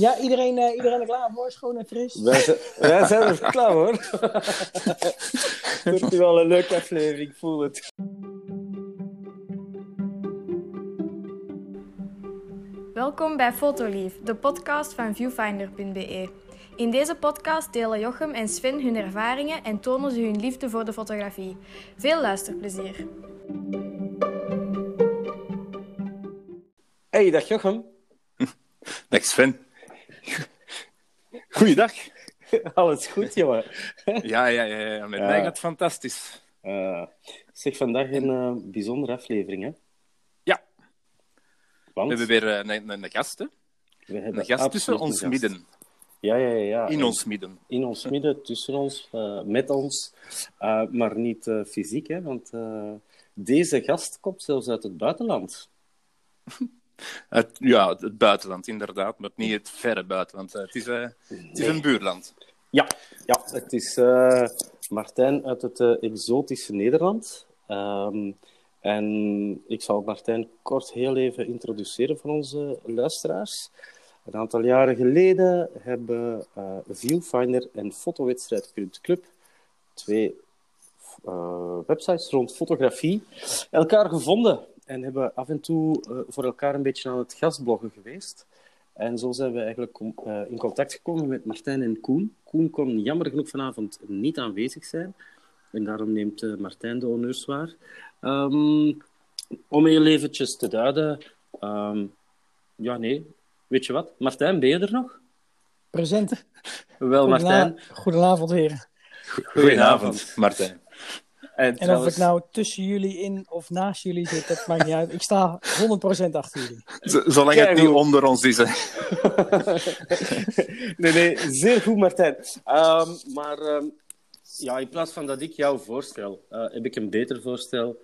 Ja, iedereen, uh, iedereen er klaar voor? Schoon en fris? Wij zijn, wij zijn er klaar hoor. Wordt wel een leuke aflevering, ik voel het. Welkom bij Fotolief, de podcast van viewfinder.be. In deze podcast delen Jochem en Sven hun ervaringen en tonen ze hun liefde voor de fotografie. Veel luisterplezier. Hey, dag Jochem. Dag Sven. Goeiedag. Alles goed, jongen? Ja, ja, ja, ja. met mij gaat het fantastisch. Uh, zeg, vandaag een uh, bijzondere aflevering, hè? Ja. Want? We hebben weer uh, een, een, gast, hè? We hebben Een gast tussen ons gast. midden. Ja, ja, ja. In En ons midden. In ons midden, tussen ons, uh, met ons. Maar niet fysiek, hè? Want deze gast komt zelfs uit het buitenland. Het, ja, het buitenland, inderdaad, maar niet het verre buitenland. Het is, het is een buurland. Ja, ja het is Martijn uit het exotische Nederland. Um, en ik zal Martijn kort heel even introduceren voor onze luisteraars. Een aantal jaren geleden hebben uh, Viewfinder en Fotowedstrijd.club, twee websites rond fotografie, elkaar gevonden. En hebben af en toe uh, voor elkaar een beetje aan het gastbloggen geweest. En zo zijn we eigenlijk in contact gekomen met Martijn en Koen. Koen kon jammer genoeg vanavond niet aanwezig zijn. En daarom neemt Martijn de honneurs waar. Um, om heel eventjes te duiden... Um, ja, nee, Weet je wat? Martijn, ben je er nog? Present. Wel, Martijn. Goedenavond, heren. Goedenavond, Martijn. En, en trouwens... of ik nou tussen jullie in of naast jullie zit, dat maakt niet uit. Ik sta 100% achter jullie. Z zolang Kijk, het niet onder ons is. nee, nee, zeer goed, Martijn. Um, maar um, ja, in plaats van dat ik jou voorstel, uh, heb ik een beter voorstel.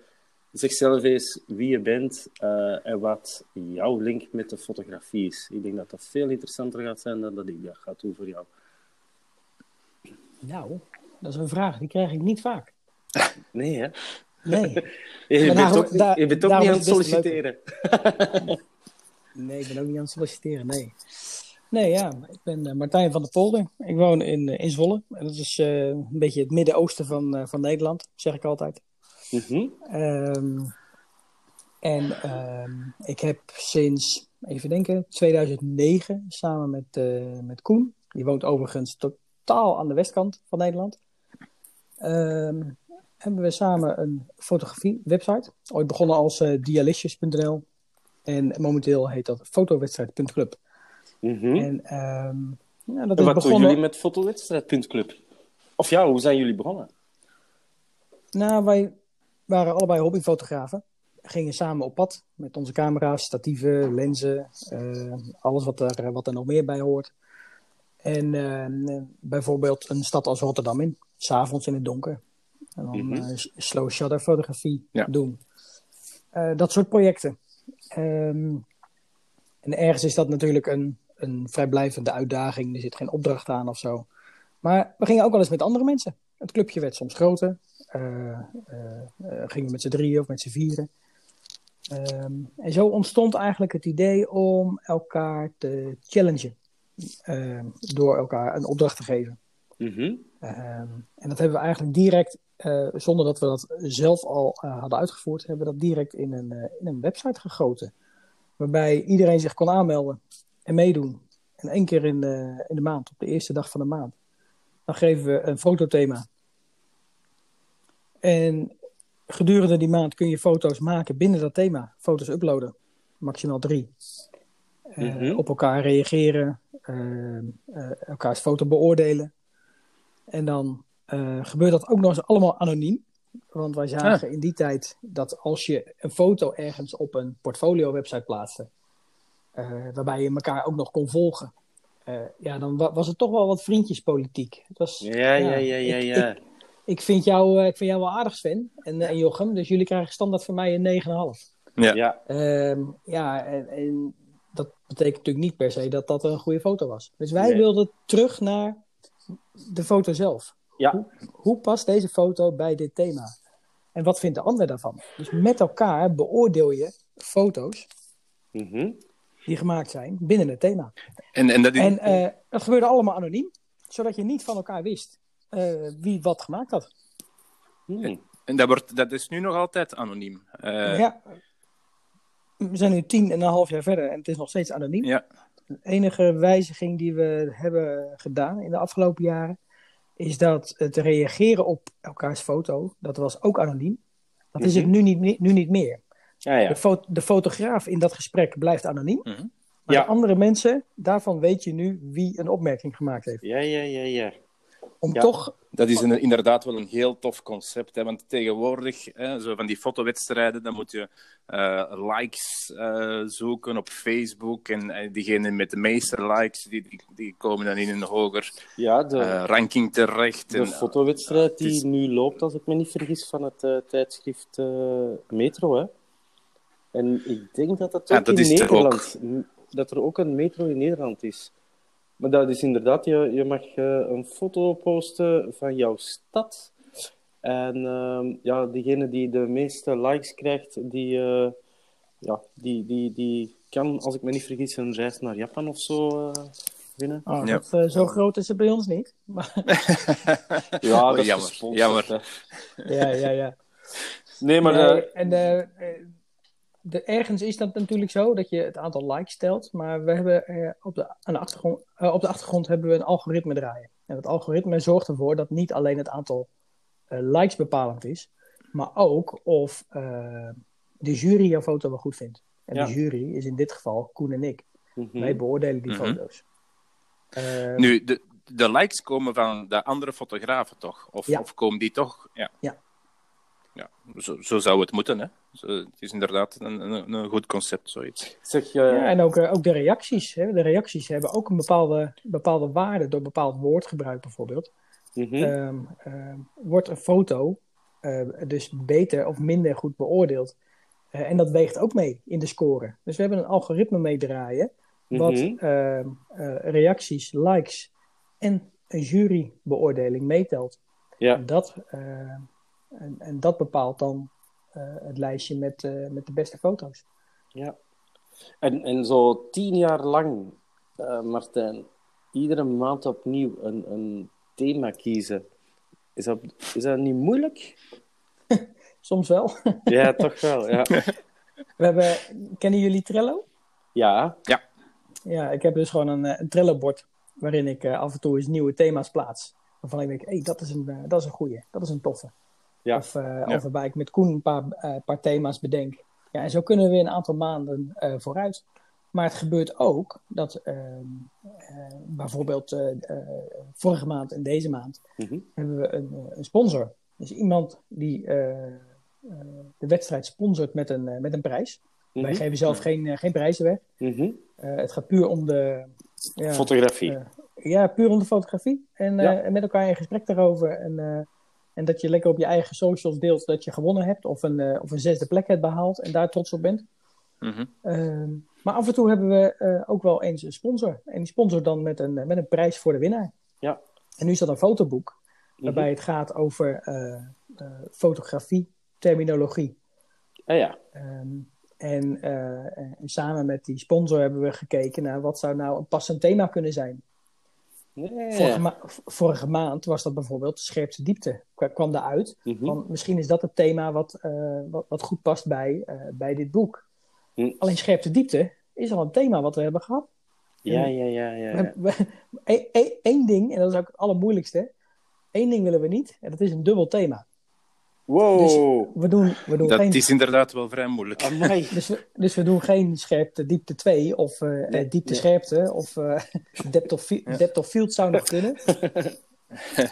Zeg zelf eens wie je bent uh, en wat jouw link met de fotografie is. Ik denk dat dat veel interessanter gaat zijn dan dat ik dat ga doen voor jou. Nou, dat is een vraag. Die krijg ik niet vaak. Nee, hè? Nee. je, bent ook, daar, je bent ook niet aan het solliciteren. nee, ik ben ook niet aan het solliciteren, nee. Nee, ja. Ik ben uh, Martijn van der Polder. Ik woon in, uh, in Zwolle. En dat is uh, een beetje het Midden-Oosten van, van Nederland, zeg ik altijd. Mm -hmm. um, en um, ik heb sinds, even denken, 2009 samen met, uh, met Koen. Die woont overigens totaal aan de westkant van Nederland. Um, hebben we samen een fotografie-website. Ooit begonnen als uh, dialistjes.nl. En momenteel heet dat fotowedstrijd.club. Mm -hmm. En, ja, dat en wat begonnen... doen jullie met fotowedstrijd.club? Of ja, hoe zijn jullie begonnen? Nou, wij waren allebei hobbyfotografen. Gingen samen op pad met onze camera's, statieven, lenzen, uh, alles wat er, wat er nog meer bij hoort. En uh, bijvoorbeeld een stad als Rotterdam in, s'avonds in het donker. En dan mm -hmm. uh, slow shutter fotografie ja. doen. Uh, dat soort projecten. Um, en ergens is dat natuurlijk een, een vrijblijvende uitdaging. Er zit geen opdracht aan of zo. Maar we gingen ook wel eens met andere mensen. Het clubje werd soms groter. Uh, uh, uh, gingen we met z'n drieën of met z'n vieren. Um, en zo ontstond eigenlijk het idee om elkaar te challengen. Ehm, door elkaar een opdracht te geven. Mm -hmm. um, en dat hebben we eigenlijk direct, eh, zonder dat we dat zelf al eh, hadden uitgevoerd, hebben we dat direct in een, eh, in een website gegoten. Waarbij iedereen zich kon aanmelden en meedoen. En één keer in de, in de maand, op de eerste dag van de maand. Dan geven we een fotothema en gedurende die maand kun je foto's maken binnen dat thema. Foto's uploaden. Maximaal drie. Mm -hmm. uh, op elkaar reageren. Elkaars foto beoordelen. En dan gebeurt dat ook nog eens allemaal anoniem. Want wij zagen Ah. in die tijd dat als je een foto ergens op een portfolio website plaatste. waarbij je elkaar ook nog kon volgen. ja, dan wa was het toch wel wat vriendjespolitiek. Het was, ja, ja, ja, ja. ik, ja. Ik, ik vind, jou, ik vind jou wel aardig, Sven. En, en Jochem. Dus jullie krijgen standaard van mij een 9,5. Ja. Ja. Uh, ja, en, en, dat betekent natuurlijk niet per se dat dat een goede foto was. Dus wij Nee. wilden terug naar de foto zelf. Ja. Hoe, hoe past deze foto bij dit thema? En wat vindt de ander daarvan? Dus met elkaar beoordeel je foto's. Mhm. die gemaakt zijn binnen het thema. En, en dat is, En eh, dat gebeurde allemaal anoniem, zodat je niet van elkaar wist eh, wie wat gemaakt had. Hmm. en dat, wordt, dat is nu nog altijd anoniem. Eh, ja. We zijn nu tien en een half jaar verder en het is nog steeds anoniem. ja. De enige wijziging die we hebben gedaan in de afgelopen jaren is dat het reageren op elkaars foto, dat was ook anoniem. Dat is het nu niet, nu niet meer. Ja, ja. De, fo- de fotograaf in dat gesprek blijft anoniem. Mhm. Maar Ja. de andere mensen, daarvan weet je nu wie een opmerking gemaakt heeft. Ja, ja, ja, ja. Om Ja. toch, Dat is een, inderdaad wel een heel tof concept. Hè? Want tegenwoordig, hè, zo van die fotowedstrijden, dan moet je eh, likes eh, zoeken op Facebook. En eh, diegenen met de meeste likes, die, die, die komen dan in een hoger Ja, de, ranking terecht. de En, fotowedstrijd is- die nu loopt, als ik me niet vergis, van het tijdschrift Metro. Hè? En ik denk dat dat ook Ja, dat in er Nederland, dat er ook een Metro in Nederland is. Maar dat is inderdaad, je, je mag eh, een foto posten van jouw stad. En ehm, ja, degene die de meeste likes krijgt, die, eh, ja, die, die, die kan, als ik me niet vergis, een reis naar Japan of zo eh, winnen. oh, Ja. dat, zo groot is het bij ons niet. Maar, Ja, Oh, dat is jammer, gesponsord, jammer. ja, ja, ja. Nee, maar Nee, en de, ergens is dat natuurlijk zo dat je het aantal likes telt, maar we hebben eh, op, de, aan de achtergrond, eh, op de achtergrond hebben we een algoritme draaien. En het algoritme zorgt ervoor dat niet alleen het aantal eh, likes bepalend is, maar ook of eh, de jury jouw foto wel goed vindt. En Ja. de jury is in dit geval Koen en ik. mhm. Wij beoordelen die Mhm. foto's. Nu, de, de likes komen van de andere fotografen toch? Of, Ja. of komen die toch? Ja. Ja. Ja zo, zo zou het moeten, hè? Zo, het is inderdaad een, een, een goed concept, zoiets. zeg, eh, Ja, en ook, eh, ook de reacties. Hè. De reacties hebben ook een bepaalde, bepaalde waarde door bepaald woordgebruik bijvoorbeeld. mhm. Ehm, ehm, wordt een foto eh, dus beter of minder goed beoordeeld. Eh, en dat weegt ook mee in de score. Dus we hebben een algoritme meedraaien wat Mhm. ehm, eh, reacties, likes en een jurybeoordeling meetelt. ja. En, dat, en, en dat bepaalt dan eh, het lijstje met, eh, met de beste foto's. Ja. En, en zo tien jaar lang, eh, Martijn, iedere maand opnieuw een, een thema kiezen. Is dat, is dat niet moeilijk? Soms wel. Ja, toch wel. Ja. We hebben, kennen jullie Trello? ja. Ja, ik heb dus gewoon een, een Trello-bord waarin ik af en toe eens nieuwe thema's plaats. Waarvan ik denk, hé, dat is een, eh, dat is een goeie, dat is een toffe. Ja. Of, eh, Ja. of waarbij ik met Koen een paar, eh, paar thema's bedenk. Ja, en zo kunnen we weer een aantal maanden eh, vooruit. Maar het gebeurt ook dat ehm, eh, bijvoorbeeld vorige maand en deze maand Mhm. hebben we een, een sponsor. Dus iemand die de wedstrijd sponsort met een, met een prijs. Wij Mhm. geven zelf geen, geen prijzen weg. Mhm. Het gaat puur om de, ja, Fotografie. ja, puur om de fotografie. En, Ja. en met elkaar in gesprek daarover. En, en dat je lekker op je eigen socials deelt dat je gewonnen hebt. Of een, eh, of een zesde plek hebt behaald. En daar trots op bent. Mhm. Ehm, maar af en toe hebben we eh, ook wel eens een sponsor. En die sponsor dan met een, met een prijs voor de winnaar. Ja. En nu is dat een fotoboek. Mhm. Waarbij het gaat over eh, eh, fotografie, terminologie. Ah, ja. Ehm, en, eh, en samen met die sponsor hebben we gekeken naar wat zou nou een passend thema kunnen zijn. Vorige, ma- v- vorige maand was dat bijvoorbeeld de scherpste diepte. Kwa- kwam daaruit. Mhm. Van, misschien is dat het thema wat, eh, wat, wat goed past bij, eh, bij dit boek. Hm. Alleen scherpste diepte is al een thema wat we hebben gehad. Ja, ja, ja, ja. we- e- e- Eén ding, en dat is ook het allermoeilijkste. Eén ding willen we niet, en dat is een dubbel thema. Wow. We doen, we doen Dat geen is inderdaad wel vrij moeilijk. Amai. Dus we, dus we doen geen scherpte diepte 2 of eh, eh, Nee, diepte nee. scherpte of eh, depth, of depth of field zou nog kunnen.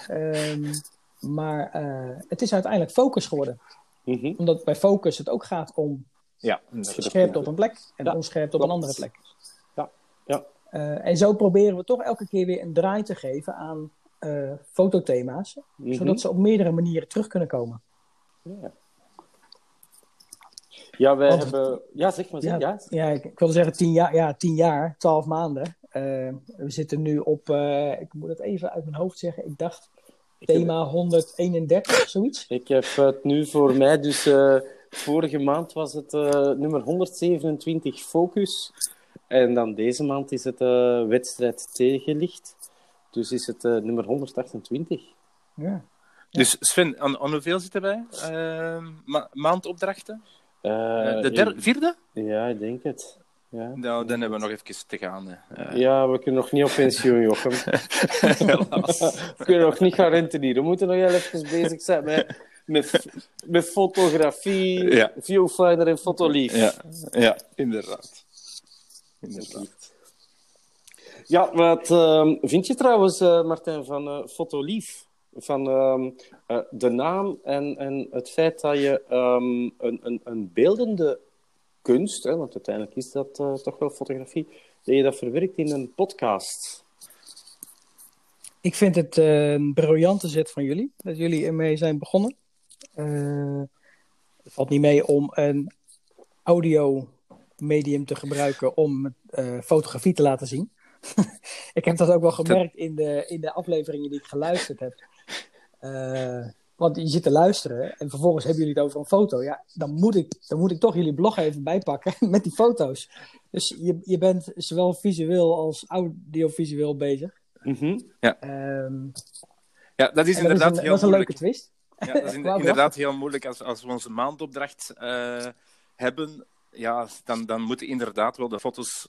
Ehm, maar eh, het is uiteindelijk focus geworden. Mhm. Omdat bij focus het ook gaat om Ja, op een plek en Ja, onscherpte op een andere plek. Ja, ja. Eh, en zo proberen we toch elke keer weer een draai te geven aan eh, fotothema's, Mhm. zodat ze op meerdere manieren terug kunnen komen. Ja. Ja, wij Want- hebben... Ja, zeg maar. Zeg. Ja, Ja. ja, ik, ik wilde zeggen tien jaar, ja, tien jaar, twaalf maanden. Eh, we zitten nu op, eh, ik moet het even uit mijn hoofd zeggen, ik dacht Ik heb- thema 131, zoiets. Ik heb het nu voor mij, dus eh, vorige maand was het nummer 127 Focus. En dan deze maand is het wedstrijd tegenlicht. Dus is het nummer 128. Ja. Dus Sven, aan, aan hoeveel zitten wij? Uh, ma maandopdrachten? Uh, de der, vierde? Ja, ik denk het. Ja. Nou, dan hebben we nog even te gaan. Uh... Ja, we kunnen nog niet op pensioen, Jochem. we kunnen nog niet gaan rentenieren. We moeten nog heel even bezig zijn met, met, met fotografie, ja. viewfinder en fotolief. Ja, ja inderdaad. inderdaad. Ja, wat uh, vind je trouwens, uh, Martijn, van fotolief? Van uh, de naam en, en het feit dat je um, een, een, een beeldende kunst, hè, want uiteindelijk is dat uh, toch wel fotografie, dat je dat verwerkt in een podcast. Ik vind het uh, een briljante zet van jullie, dat jullie ermee zijn begonnen. Uh, het valt niet mee om een audio medium te gebruiken om fotografie te laten zien. ik heb dat ook wel gemerkt in de, in de afleveringen die ik geluisterd heb. Want je zit te luisteren en vervolgens hebben jullie het over een foto. Ja, dan moet ik, dan moet ik toch jullie blog even bijpakken met die foto's. Dus je, je bent zowel visueel als audiovisueel bezig. Mm -hmm. ja. Um, ja, dat is inderdaad dat is een, heel dat is een leuke twist. Ja, dat is in, inderdaad heel moeilijk als, als we onze maandopdracht uh, hebben. Ja, dan, dan moeten inderdaad wel de foto's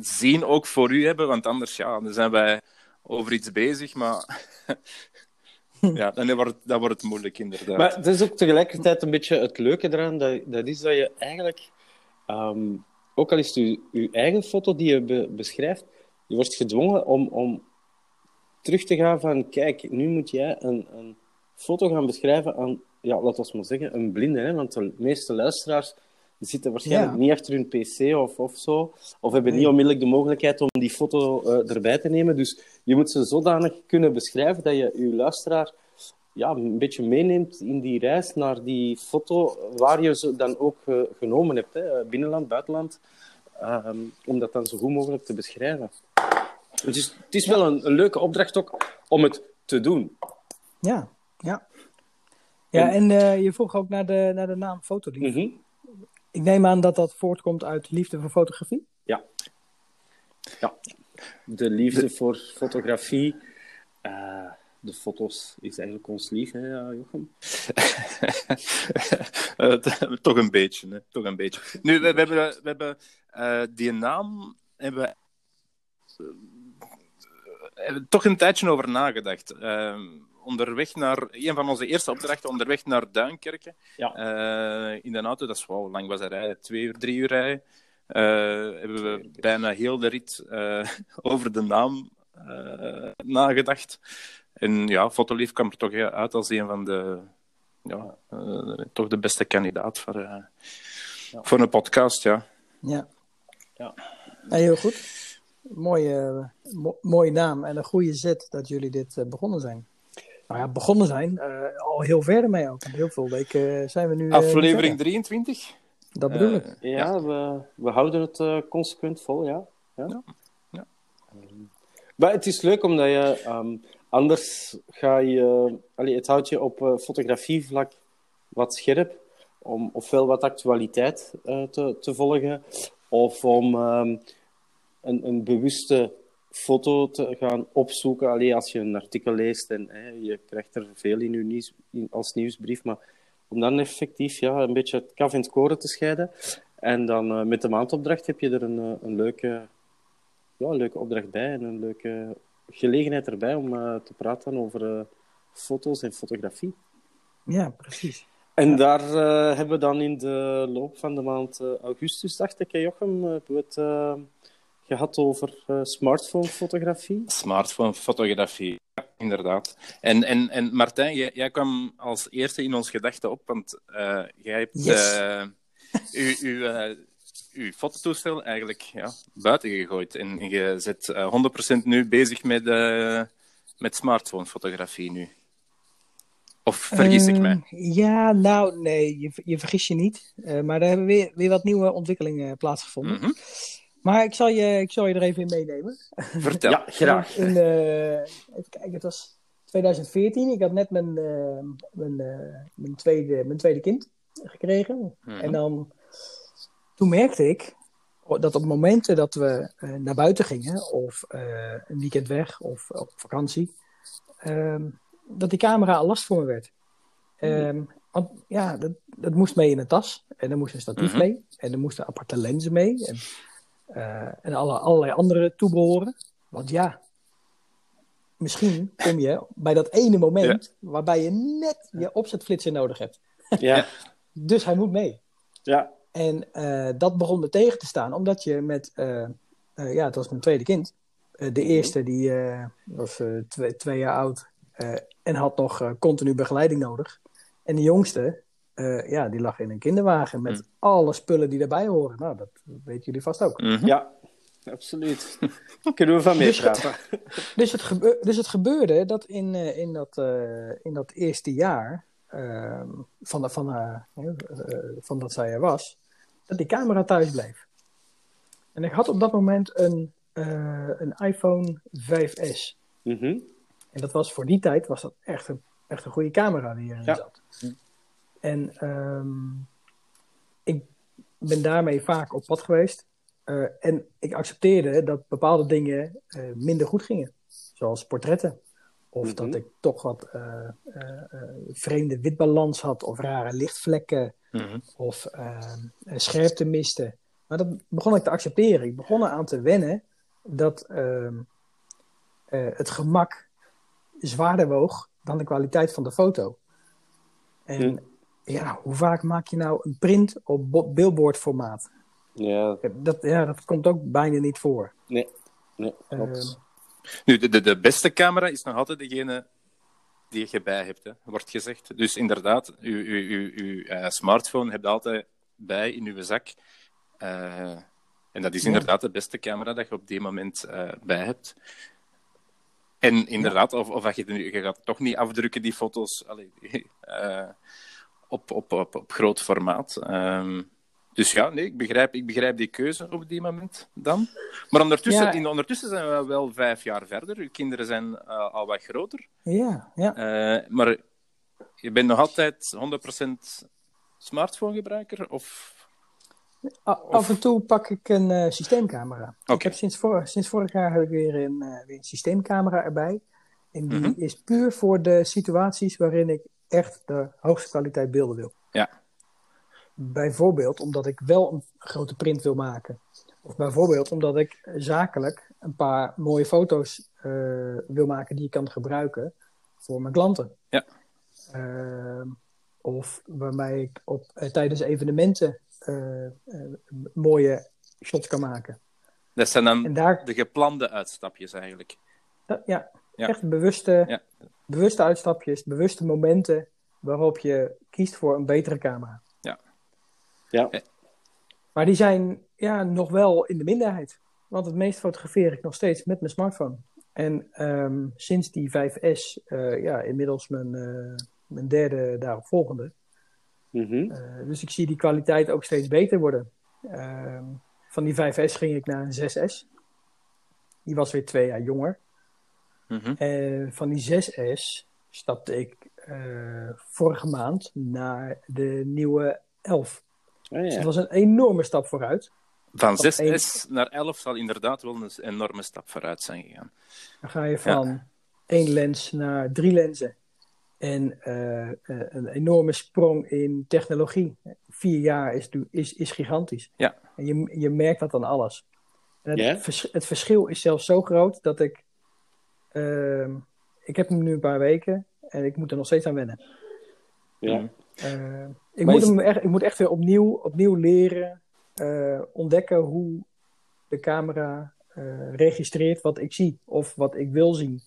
zien ook voor u hebben, want anders ja, dan zijn wij over iets bezig, maar ja, dan wordt, dan wordt het moeilijk, inderdaad. Maar het is ook tegelijkertijd een beetje het leuke eraan, dat, dat is dat je eigenlijk, um, ook al is het je, je eigen foto die je be, beschrijft, je wordt gedwongen om, om terug te gaan van, kijk, nu moet jij een, een foto gaan beschrijven aan, ja, laten we maar zeggen, een blinde, hè? want de meeste luisteraars die zitten waarschijnlijk Ja. niet achter hun pc of, of zo, of hebben niet onmiddellijk de mogelijkheid om die foto eh, erbij te nemen. Dus je moet ze zodanig kunnen beschrijven dat je je luisteraar ja, een beetje meeneemt in die reis naar die foto waar je ze dan ook eh, genomen hebt, hè? binnenland, buitenland, ehm, om dat dan zo goed mogelijk te beschrijven. Het is, het is wel een, een leuke opdracht ook om het te doen. Ja, ja. Ja, en eh, je vroeg ook naar de, naar de naam Fotolief. Mhm. Ik neem aan dat dat voortkomt uit liefde voor fotografie. Ja. ja. De liefde voor fotografie. eh, de foto's is eigenlijk ons lief, hè, ja, Jochem? Eh, toch een beetje, hè? toch een beetje. Nu, we, we hebben, we hebben eh, die naam hebben we eh, hebben we toch een tijdje over nagedacht. Onderweg naar een van onze eerste opdrachten, onderweg naar Duinkerken. Ja. Eh, in de auto, dat is wel lang was dat rijden? Twee uur, drie uur rijden. Eh, hebben we bijna heel de rit eh, over de naam eh, nagedacht. En ja, Fotolief kwam er toch uit als een van de, ja, eh, toch de beste kandidaat voor, eh, voor een podcast, ja. Ja. Ja. Nee, heel goed. Mooie, mo- mooie naam en een goede zet dat jullie dit begonnen zijn. Nou ja, begonnen zijn. eh, al heel verder mee ook. Heel veel weken eh, zijn we nu. eh, Aflevering verder. 23. Dat bedoel ik. Ja, We, we houden het eh, consequent vol, ja. ja. Ja, ja. Maar het is leuk omdat je ehm, anders ga je. Allee, het houdt je op eh, fotografievlak wat scherp. Om ofwel wat actualiteit eh, te, te volgen, of om ehm, een, een bewuste foto te gaan opzoeken. Allee, als je een artikel leest en hè, je krijgt er veel in je nieuws, in, als nieuwsbrief, maar om dan effectief ja, een beetje het kaf en het koren te scheiden. En dan eh, met de maandopdracht heb je er een, eh, een, leuke, ja, een leuke opdracht bij en een leuke gelegenheid erbij om eh, te praten over foto's en fotografie. Ja, precies. En daar hebben we dan in de loop van de maand augustus, dacht ik, Jochem, hebben we het eh, gehad over eh, smartphone-fotografie. Smartphone-fotografie, ja, inderdaad. En, en, en Martijn, jij, jij kwam als eerste in ons gedachten op, want eh, jij hebt Yes. eh, uw, uw, uw fototoestel eigenlijk ja, buiten gegooid. En je zit eh 100% nu bezig met, eh met smartphone-fotografie nu. Of vergis ik mij? Ehm, Ja, nou, nee, je, je vergis je niet. Eh, maar er hebben weer, weer wat nieuwe ontwikkelingen plaatsgevonden. Mhm. Maar ik zal, je, ik zal je er even in meenemen. Vertel. Ja, graag. In, eh, even kijken, het was 2014. Ik had net mijn, eh, mijn, eh, mijn, tweede, mijn tweede kind gekregen. Mhm. En dan, toen merkte ik, dat op momenten dat we eh, naar buiten gingen, of eh, een weekend weg, of op vakantie, ehm, dat die camera al last voor me werd. Ehm, want ja, dat, dat moest mee in een tas. En er moest een statief Mhm. mee. En er moesten aparte lenzen mee. En, en alle, allerlei andere toebehoren. Want ja, misschien kom je bij dat ene moment waarbij je net je opzetflitser nodig hebt. Ja, Dus hij moet mee. ja. En eh, dat begon me tegen te staan, omdat je met, eh, eh, ja, het was mijn tweede kind. Eh, de eerste die eh, was eh, twee, twee jaar oud eh, en had nog eh, continu begeleiding nodig. En de jongste, eh, ja, die lag in een kinderwagen met alle spullen die daarbij horen. Nou, dat weten jullie vast ook. Mhm. ja. absoluut. Kunnen we van Dus- meepraten? Dus het, gebe- dus het gebeurde dat in, eh, in, dat, eh, in dat eerste jaar ehm, van, de, van, van dat zij er was, dat die camera thuis bleef. En ik had op dat moment een, eh, een iPhone 5S. Mhm. En dat was voor die tijd was dat echt een, echt een goede camera die erin Ja. zat. En ehm, ik ben daarmee vaak op pad geweest. Eh, en ik accepteerde dat bepaalde dingen eh, minder goed gingen. Zoals portretten. Of Mhm. dat ik toch wat eh, vreemde witbalans had. Of rare lichtvlekken. Mhm. Of ehm, eh, scherpte miste. Maar dat begon ik te accepteren. Ik begon eraan te wennen dat ehm, eh, het gemak zwaarder woog dan de kwaliteit van de foto. En Hm. Ja, hoe vaak maak je nou een print op bo- billboardformaat? Ja, Dat, ja, dat komt ook bijna niet voor. nee. Nee, Ehm, klopt. Nu, de, de, de beste camera is nog altijd degene die je bij hebt, hè, wordt gezegd. Dus inderdaad, uw, uw, uw, uw eh, smartphone heb je altijd bij in uw zak. Eh, en dat is Ja. inderdaad de beste camera dat je op die moment eh, bij hebt. En inderdaad, of, of dat je, nu- je gaat toch niet afdrukken, die foto's, allee, eh, op, op, op, op groot formaat. Ehm, dus ja, nee, ik begrijp, ik begrijp die keuze op die moment dan. Maar ondertussen, Ja. in, ondertussen zijn we wel vijf jaar verder. Uw kinderen zijn eh, al wat groter. ja, ja. Eh, maar je bent nog altijd 100% smartphonegebruiker? Of... Af en toe pak ik een eh, systeemcamera. Ik heb sinds, vor- sinds vorig jaar heb ik weer een, weer een systeemcamera erbij. En die Mhm. is puur voor de situaties waarin ik echt de hoogste kwaliteit beelden wil. Ja. Bijvoorbeeld omdat ik wel een grote print wil maken. Of bijvoorbeeld omdat ik zakelijk een paar mooie foto's eh, wil maken die ik kan gebruiken voor mijn klanten. Ja. Ehm, of waarmee ik op, eh, tijdens evenementen eh, eh, mooie shots kan maken. Dat zijn dan En daar, de geplande uitstapjes eigenlijk. dat- Ja. Echt bewuste, Ja. bewuste uitstapjes, bewuste momenten waarop je kiest voor een betere camera. Ja, Maar die zijn ja, nog wel in de minderheid. Want het meest fotografeer ik nog steeds met mijn smartphone. En ehm, sinds die 5S, eh, ja, inmiddels mijn, eh, mijn derde daaropvolgende. Mhm. Eh, dus ik zie die kwaliteit ook steeds beter worden. Ehm, van die 5S ging ik naar een 6S. Die was weer twee jaar jonger. Mhm. En van die 6S stapte ik eh, vorige maand naar de nieuwe 11. Ah, Dus ja. het was een enorme stap vooruit. Van Op één- 6S naar 11 zal inderdaad wel een enorme stap vooruit zijn gegaan. Dan ga je van één lens naar drie lenzen. En eh, eh, een enorme sprong in technologie. Vier jaar is, du- is, is gigantisch. Ja. En je, je merkt dat aan alles. En het, vers- het verschil is zelfs zo groot dat ik... ehm, ik heb hem nu een paar weken en ik moet er nog steeds aan wennen. Ja. Eh, ik, Maar moet is- hem echt, ik moet echt weer opnieuw, opnieuw leren eh, ontdekken hoe de camera eh, registreert wat ik zie of wat ik wil zien.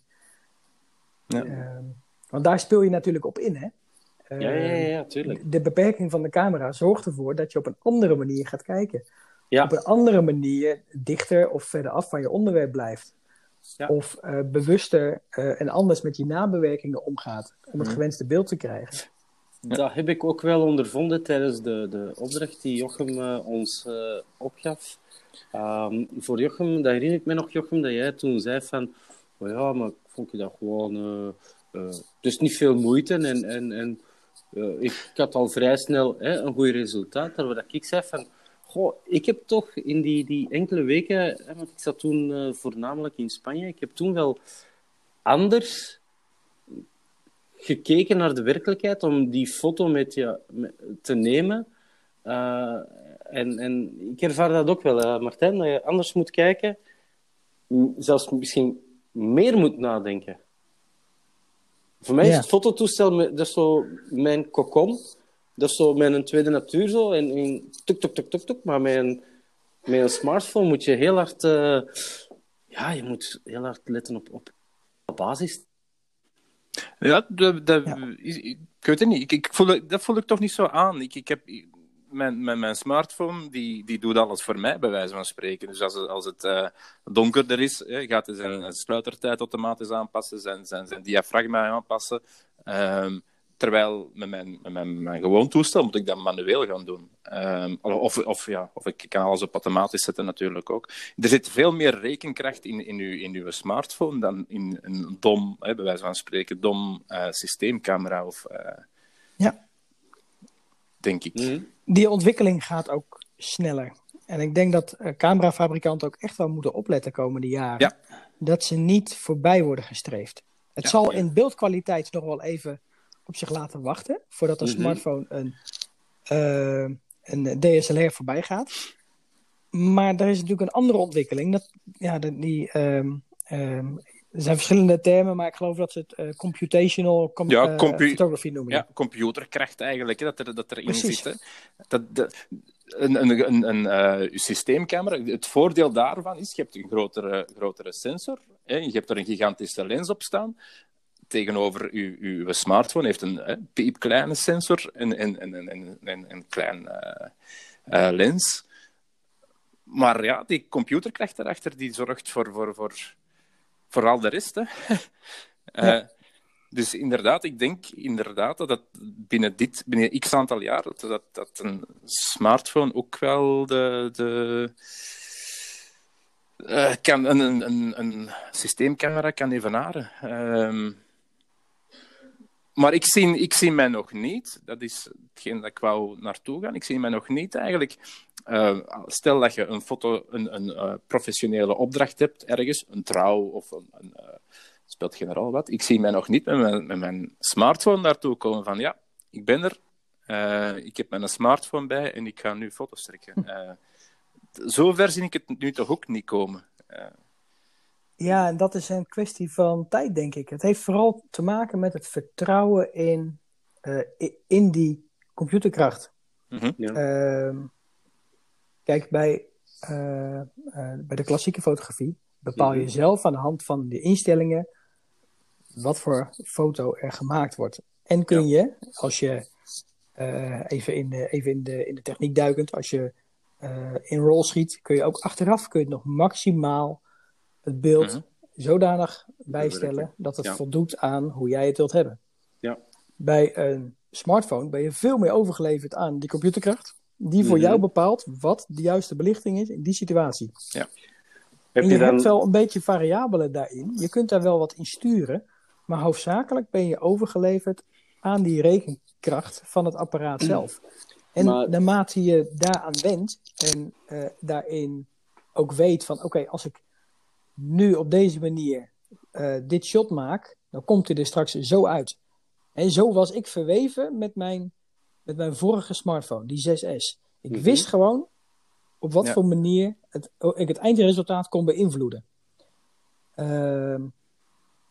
Ja. Ehm, want daar speel je natuurlijk op in, hè? Ja, ja, ja, Ehm, ja, tuurlijk. De beperking van de camera zorgt ervoor dat je op een andere manier gaat kijken. Ja. Op een andere manier dichter of verder af van je onderwerp blijft. Ja. Of eh, bewuster eh, en anders met je nabewerkingen omgaat om het Mhm. gewenste beeld te krijgen. Dat heb ik ook wel ondervonden tijdens de, de opdracht die Jochem eh, ons opgaf. Ehm, voor Jochem, dat herinner ik me nog, Jochem, dat jij toen zei van... Oh ja, maar ik vond je dat gewoon... dus niet veel moeite en... en, en eh, ik, had al vrij snel hè, een goed resultaat. Terwijl ik zei van... Goh, ik heb toch in die, die enkele weken, hè, want ik zat toen uh, voornamelijk in Spanje, ik heb toen wel anders gekeken naar de werkelijkheid om die foto met je met, te nemen. Uh, en, en ik ervaar dat ook wel, uh, Martijn, dat je anders moet kijken, zelfs misschien meer moet nadenken. Voor mij ja. is het fototoestel dat is zo mijn kokon. Dat is zo mijn tweede natuur zo. En, en tuk, tuk, tuk, tuk, tuk. Maar met een, met een smartphone moet je heel hard... Uh, ja, je moet heel hard letten op, op, op basis. Ja, dat, dat, ja. ik weet het niet. Ik, ik voel, dat voel ik toch niet zo aan. Ik, ik heb mijn, mijn, mijn smartphone die, die doet alles voor mij, bij wijze van spreken. Dus als, als het uh, donkerder is, hè, gaat hij zijn sluitertijd automatisch aanpassen, zijn, zijn, zijn diafragma aanpassen. Um, terwijl met mijn, met mijn, mijn gewoon toestel moet ik dat manueel gaan doen. Um, of, of, ja, of ik kan alles op automatisch zetten natuurlijk ook. Er zit veel meer rekenkracht in, in, uw, in uw smartphone dan in een dom, hè, bij wijze van spreken, dom uh, systeemcamera. Of, uh, ja. Denk ik. Mhm. Die ontwikkeling gaat ook sneller. En ik denk dat uh, camerafabrikanten ook echt wel moeten opletten komende jaren. Ja. Dat ze niet voorbij worden gestreefd. Het Ja, zal ja. in beeldkwaliteit nog wel even op zich laten wachten. Voordat een Mhm. smartphone een, eh, een DSLR voorbij gaat. Maar er is natuurlijk een andere ontwikkeling. Dat, ja, die, ehm, ehm, er zijn verschillende termen, maar ik geloof dat ze het eh, computational com- Ja, eh, photography noemen. Ja, computerkracht eigenlijk, hè, dat, er, dat erin Precies. zit. Hè. Dat, dat, een een, een, een systeemcamera, het voordeel daarvan is, je hebt een grotere, grotere sensor, hè, je hebt er een gigantische lens op staan. Tegenover uw, uw smartphone heeft een hè, piepkleine sensor en en en en en- en een klein eh, lens. Maar ja, die computerkracht daarachter die zorgt voor, voor, voor, voor al de rest. Hè. Eh, Ja. dus inderdaad, ik denk inderdaad dat het binnen dit, binnen x aantal jaar, dat, dat, dat een smartphone ook wel de. de eh, kan een, een, een, een systeemcamera kan evenaren. Ehm maar ik zie, ik zie mij nog niet, dat is hetgeen dat ik wou naartoe gaan, ik zie mij nog niet eigenlijk. eh, stel dat je een foto, een, een eh, professionele opdracht hebt ergens, een trouw of een, een eh, speelt generaal wat. Ik zie mij nog niet met mijn, met mijn smartphone daartoe komen van ja, ik ben er, ik heb mijn smartphone bij en ik ga nu foto's trekken. Zover zie ik het nu toch ook niet komen. Ja, en dat is een kwestie van tijd, denk ik. Het heeft vooral te maken met het vertrouwen in, eh, in die computerkracht. mhm. Ja. Ehm, kijk, bij, eh, eh, bij de klassieke fotografie bepaal je Mhm. zelf aan de hand van de instellingen wat voor foto er gemaakt wordt. En kun je, als je eh, even, in de, even in, de, in de techniek duikend, als je eh, in roll schiet, kun je ook achteraf kun je het nog maximaal het beeld Mhm. zodanig bijstellen dat het Ja. voldoet aan hoe jij het wilt hebben. Ja. Bij een smartphone ben je veel meer overgeleverd aan die computerkracht, die voor Mhm. jou bepaalt wat de juiste belichting is in die situatie. Heb en je je dan... hebt wel een beetje variabelen daarin. Je kunt daar wel wat in sturen, maar hoofdzakelijk ben je overgeleverd aan die rekenkracht van het apparaat zelf. En Maar- naarmate je daaraan wendt en eh, daarin ook weet van oké, als ik nu op deze manier eh, dit shot maak, dan komt hij er straks zo uit. En zo was ik verweven met mijn, met mijn vorige smartphone, die 6S. Ik Mhm. wist gewoon op wat Ja. voor manier het, ik het eindresultaat kon beïnvloeden. Ehm,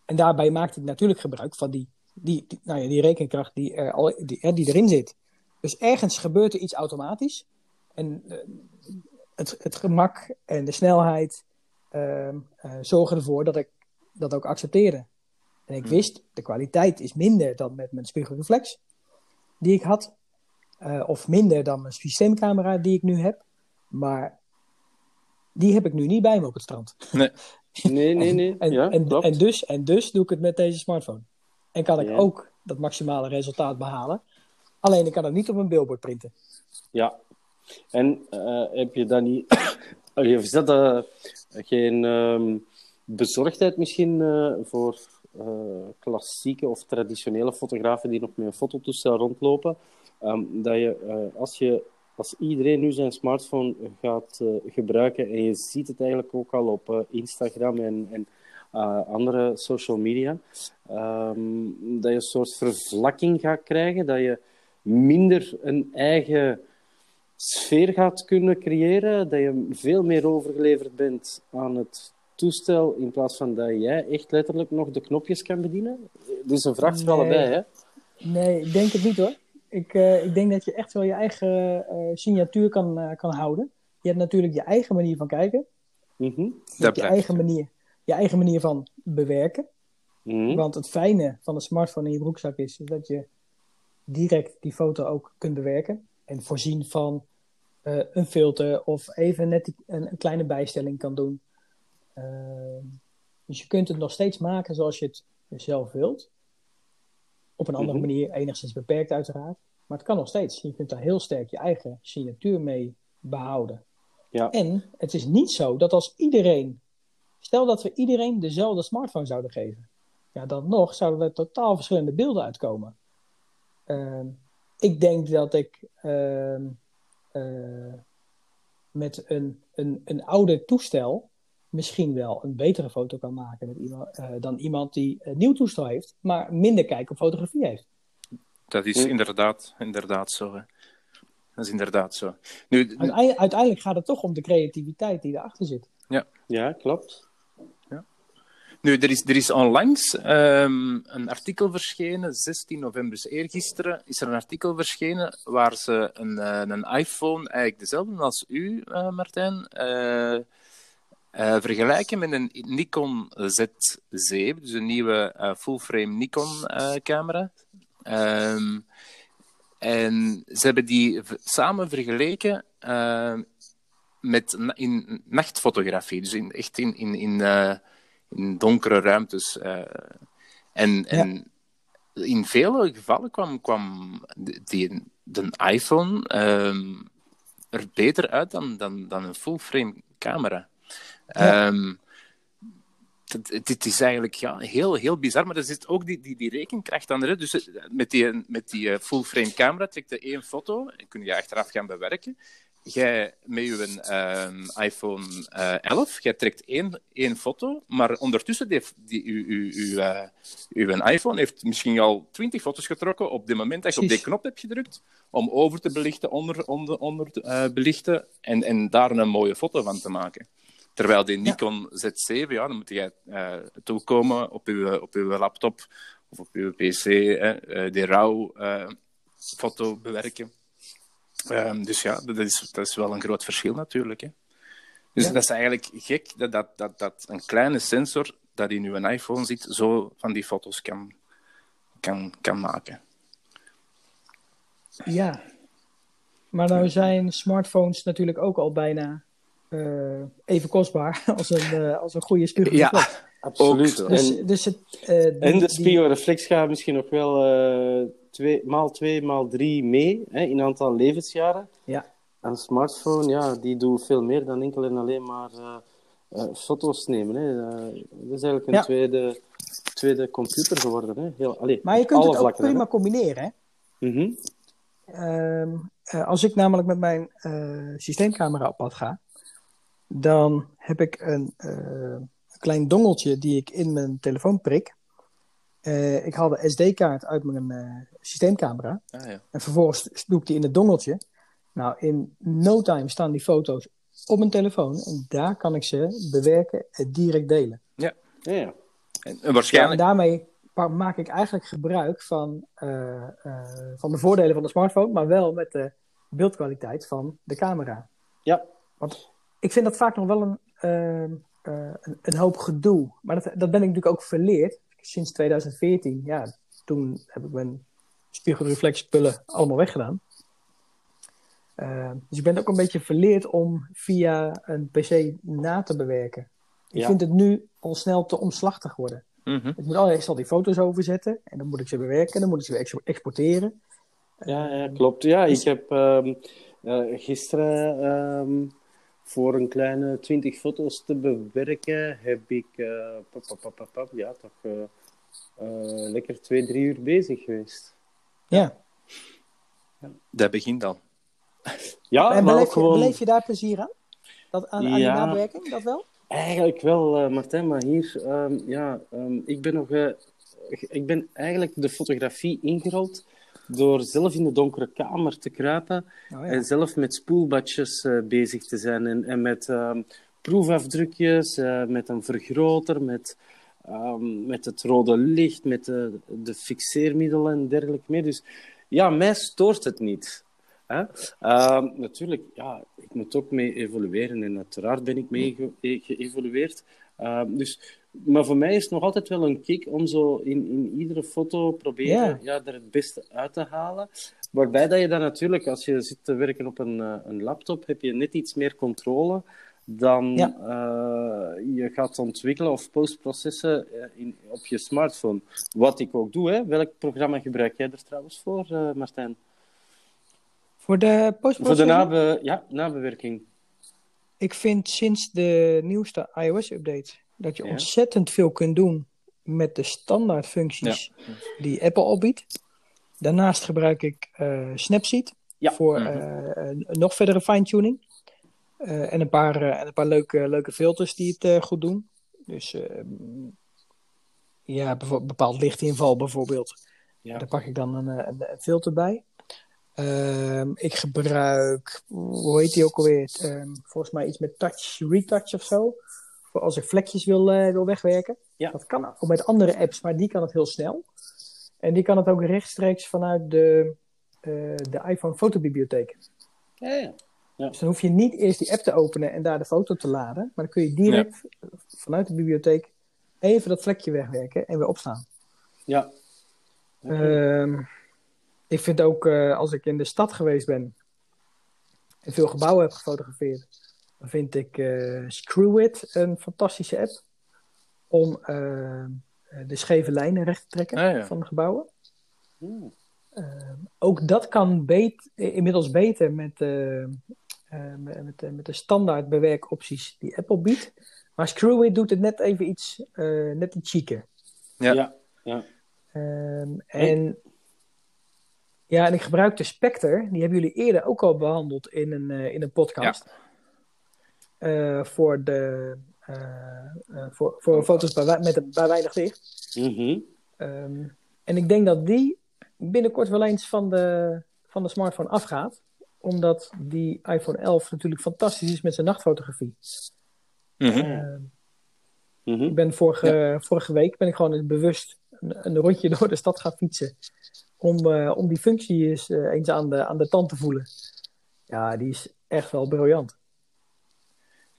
en daarbij maakte ik natuurlijk gebruik van die, die, die, nou ja, die rekenkracht die, er al, die, die erin zit. Dus ergens gebeurt er iets automatisch. En eh, het, het gemak en de snelheid zorgen ervoor dat ik dat ook accepteerde. En ik Hmm. wist, de kwaliteit is minder dan met mijn spiegelreflex die ik had. eh, of minder dan mijn systeemcamera die ik nu heb. Maar die heb ik nu niet bij me op het strand. Nee, nee, nee. En, ja, en, en, dus, en dus doe ik het met deze smartphone. En kan ik Ja. ook dat maximale resultaat behalen. Alleen ik kan het niet op een billboard printen. Ja. En eh, heb je dan niet... Is dat eh, geen ehm, bezorgdheid misschien eh, voor eh, klassieke of traditionele fotografen die nog met een fototoestel rondlopen? Ehm, dat je, als je als iedereen nu zijn smartphone gaat gebruiken, en je ziet het eigenlijk ook al op Instagram en, en andere social media, ehm, dat je een soort vervlakking gaat krijgen, dat je minder een eigen sfeer gaat kunnen creëren, dat je veel meer overgeleverd bent aan het toestel in plaats van dat jij echt letterlijk nog de knopjes kan bedienen? Dus een vraag voor Nee. allebei, hè? Nee, ik denk het niet hoor. Ik, eh, ik denk dat je echt wel je eigen eh, signatuur kan, eh, kan houden. Je hebt natuurlijk je eigen manier van kijken. Mhm. Je Dat hebt je blijft. eigen, manier, je eigen manier van bewerken. Mhm. Want het fijne van een smartphone in je broekzak is dat je direct die foto ook kunt bewerken. En voorzien van eh, een filter of even net die- een, een kleine bijstelling kan doen. Ehm, dus je kunt het nog steeds maken zoals je het zelf wilt. Op een andere Mhm. manier, enigszins beperkt uiteraard. Maar het kan nog steeds. Je kunt daar heel sterk je eigen signatuur mee behouden. Ja. En het is niet zo dat als iedereen. Stel dat we iedereen dezelfde smartphone zouden geven. Ja, dan nog zouden er totaal verschillende beelden uitkomen. Ehm, ik denk dat ik eh, met een, een, een ouder toestel misschien wel een betere foto kan maken met iemand, eh, dan iemand die een nieuw toestel heeft, maar minder kijk op fotografie heeft. Dat is Ja. inderdaad, inderdaad zo. Hè. Dat is inderdaad zo. Nu, Uiteindelijk, uiteindelijk gaat het toch om de creativiteit die erachter zit. Ja, klopt. Nu, er is, er is onlangs ehm, een artikel verschenen, 16 november, dus eergisteren, is er een artikel verschenen waar ze een, eh, een iPhone, eigenlijk dezelfde als u, eh, Martijn, eh, vergelijken met een Nikon Z7, dus een nieuwe full-frame Nikon-camera. Ehm, en ze hebben die samen vergeleken met in nachtfotografie, dus in, echt in, in, in, in donkere ruimtes. eh. en, en in vele gevallen kwam, kwam de- die, de iPhone ehm, er beter uit dan, dan, dan een full-frame camera. Ja. Ehm, dit, dit is eigenlijk ja, heel, heel bizar, maar er zit ook die, die, die rekenkracht aan. Dus eh, met die, met die eh, full-frame camera trekt je één foto en kun je achteraf gaan bewerken. Jij met je ehm, iPhone eh 11, jij trekt één, één foto, maar ondertussen heeft die, uw, uw, uw, eh, uw iPhone heeft misschien al twintig foto's getrokken op het moment dat je op die knop hebt gedrukt om over te belichten, onder, onder, onder te, eh, belichten en, en daar een mooie foto van te maken. Terwijl die Nikon Z7, ja, dan moet eh toekomen op je, op uw laptop of op uw PC, hè, eh, die RAW eh, foto bewerken. Ehm, dus ja, dat is, dat is wel een groot verschil natuurlijk. Hè. Dus Ja. dat is eigenlijk gek dat, dat, dat, dat een kleine sensor dat in uw iPhone zit, zo van die foto's kan, kan, kan maken. Ja. Maar nou zijn smartphones natuurlijk ook al bijna eh, even kostbaar als een, eh, als een goede spiegelreflex. Absoluut. Ook, Dus, en, dus het, eh, die- en de spiegelreflex gaat misschien nog wel eh twee, maal twee, maal drie mee hè, in aantal levensjaren. Ja. Een smartphone, ja, die doet veel meer dan enkel en alleen maar eh, eh, foto's nemen. Hè. Eh, dat is eigenlijk een Ja. tweede, tweede computer geworden. Hè. Heel, allee, Maar je kunt het ook prima combineren. Hè? Ehm, eh, als ik namelijk met mijn systeemcamera op pad ga, dan heb ik een, een klein dongeltje die ik in mijn telefoon prik. Eh, ik haal de SD-kaart uit mijn eh, systeemcamera Ah, ja. en vervolgens doe ik die in het dongeltje. Nou, in no time staan die foto's op mijn telefoon en daar kan ik ze bewerken en direct delen. Ja, ja. En, en Ja, en waarschijnlijk... daarmee maak ik eigenlijk gebruik van, eh, eh, van de voordelen van de smartphone, maar wel met de beeldkwaliteit van de camera. ja. Ik vind dat vaak nog wel een, ehm, eh, een, een hoop gedoe. Maar dat, dat ben ik natuurlijk ook verleerd sinds 2014. Ja, toen heb ik mijn spiegelreflexspullen allemaal weggedaan. Eh, dus ik ben ook een beetje verleerd om via een PC na te bewerken. Ik Ja. vind het nu al snel te omslachtig worden. Mhm. Ik moet allereerst al die foto's overzetten. En dan moet ik ze bewerken. Dan moet ik ze weer ex- exporteren. Ja, ja, klopt. Ja, ik heb ehm, eh, gisteren ehm, voor een kleine twintig foto's te bewerken, heb ik eh, pap, pap, pap, pap, pap, ja, toch eh, eh, lekker twee, drie uur bezig geweest. Ja, Dat begint al. Ja, en maar beleef, gewoon... je, beleef je daar plezier aan? Dat, aan, aan die Ja. nabewerking, dat wel? Eigenlijk wel, eh, Martijn, maar hier, ehm, ja, ehm, ik ben nog, eh, ik ben eigenlijk de fotografie ingerold door zelf in de donkere kamer te kruipen Oh, en zelf met spoelbadjes eh, bezig te zijn en, en met ehm, proefafdrukjes, eh, met een vergroter, met, ehm, met het rode licht, met de, de fixeermiddelen en dergelijke meer. Dus ja, mij stoort het niet. Hè? Ehm, natuurlijk, ja, ik moet ook mee evolueren en uiteraard ben ik mee ge- e- geëvolueerd. Dus, maar voor mij is het nog altijd wel een kick om zo in, in iedere foto proberen Ja. ja. er het beste uit te halen. Waarbij dat je dan natuurlijk, als je zit te werken op een, eh, een laptop, heb je net iets meer controle dan Ja. eh, je gaat ontwikkelen of postprocessen eh, in, op je smartphone. Wat ik ook doe. Hè. Welk programma gebruik jij er trouwens voor, eh, Martijn? Voor de Voor de postprocessing? nabe ja, nabewerking. Ik vind sinds de nieuwste iOS-update dat je Ja. ontzettend veel kunt doen met de standaard functies die Apple opbiedt. Daarnaast gebruik ik eh, Snapseed Ja. voor Mhm. eh, een nog verdere fine-tuning. Eh, en een paar, eh, en een paar leuke, leuke filters die het eh, goed doen. Dus eh, ja, bepaald lichtinval bijvoorbeeld. Ja. Daar pak ik dan een, eh, een, een filter bij. Ehm, ik gebruik, hoe heet die ook alweer? Ehm, volgens mij iets met touch, retouch of zo. Voor als ik vlekjes wil, eh, wil wegwerken. Ja. Dat kan ook met andere apps, maar die kan het heel snel. En die kan het ook rechtstreeks vanuit de, eh, de iPhone fotobibliotheek. Ja, ja. Dus dan hoef je niet eerst die app te openen en daar de foto te laden. Maar dan kun je direct vanuit de bibliotheek even dat vlekje wegwerken en weer opslaan. ja. Ehm, ik vind ook, eh, als ik in de stad geweest ben en veel gebouwen heb gefotografeerd, vind ik eh Screwit een fantastische app om eh, de scheve lijnen recht te trekken Ah, ja. van de gebouwen. Ehm, ook dat kan beet, inmiddels beter met, eh, eh, met, met, de- met de standaard bewerkopties die Apple biedt. Maar Screwit doet het net even iets, eh, net iets chiquer. Ja. Ja. ja. Ehm, en, ja, en ik gebruik de Spectre. Die hebben jullie eerder ook al behandeld in een, eh, in een podcast. Eh, voor, de, eh, eh, voor, voor foto's bij, met een- bij weinig licht. Mhm. Ehm, en ik denk dat die binnenkort wel eens van de, van de smartphone afgaat. Omdat die iPhone 11 natuurlijk fantastisch is met zijn nachtfotografie. Mhm. Ehm, Mhm. Ik ben vorige, vorige week ben ik gewoon bewust een, een rondje door de stad gaan fietsen. Om, eh, om die functie eens, eh, eens aan, de, aan de tand te voelen. Ja, die is echt wel briljant.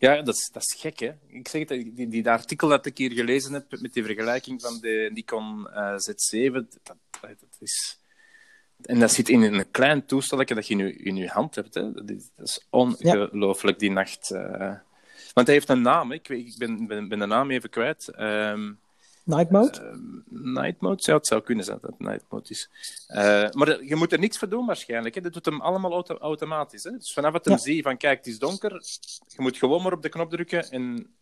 Ja, dat is, dat is gek, hè. Ik zeg het, die, die artikel dat ik hier gelezen heb met die vergelijking van de Nikon eh, Z7, dat, dat, is... En dat zit in een klein toestelletje dat je in je, in je hand hebt. Hè. Dat, is, dat is ongelooflijk, die nacht. eh. Want hij heeft een naam, hè. ik, weet, ik ben, ben, ben de naam even kwijt. Ehm Night mode? Night mode zou het zou kunnen zijn dat het night mode is. Eh, maar je moet er niks voor doen waarschijnlijk. Hè. Dat doet hem allemaal auto- automatisch. Hè. Dus vanaf het hem Ja. zie van kijk, het is donker, je moet gewoon maar op de knop drukken en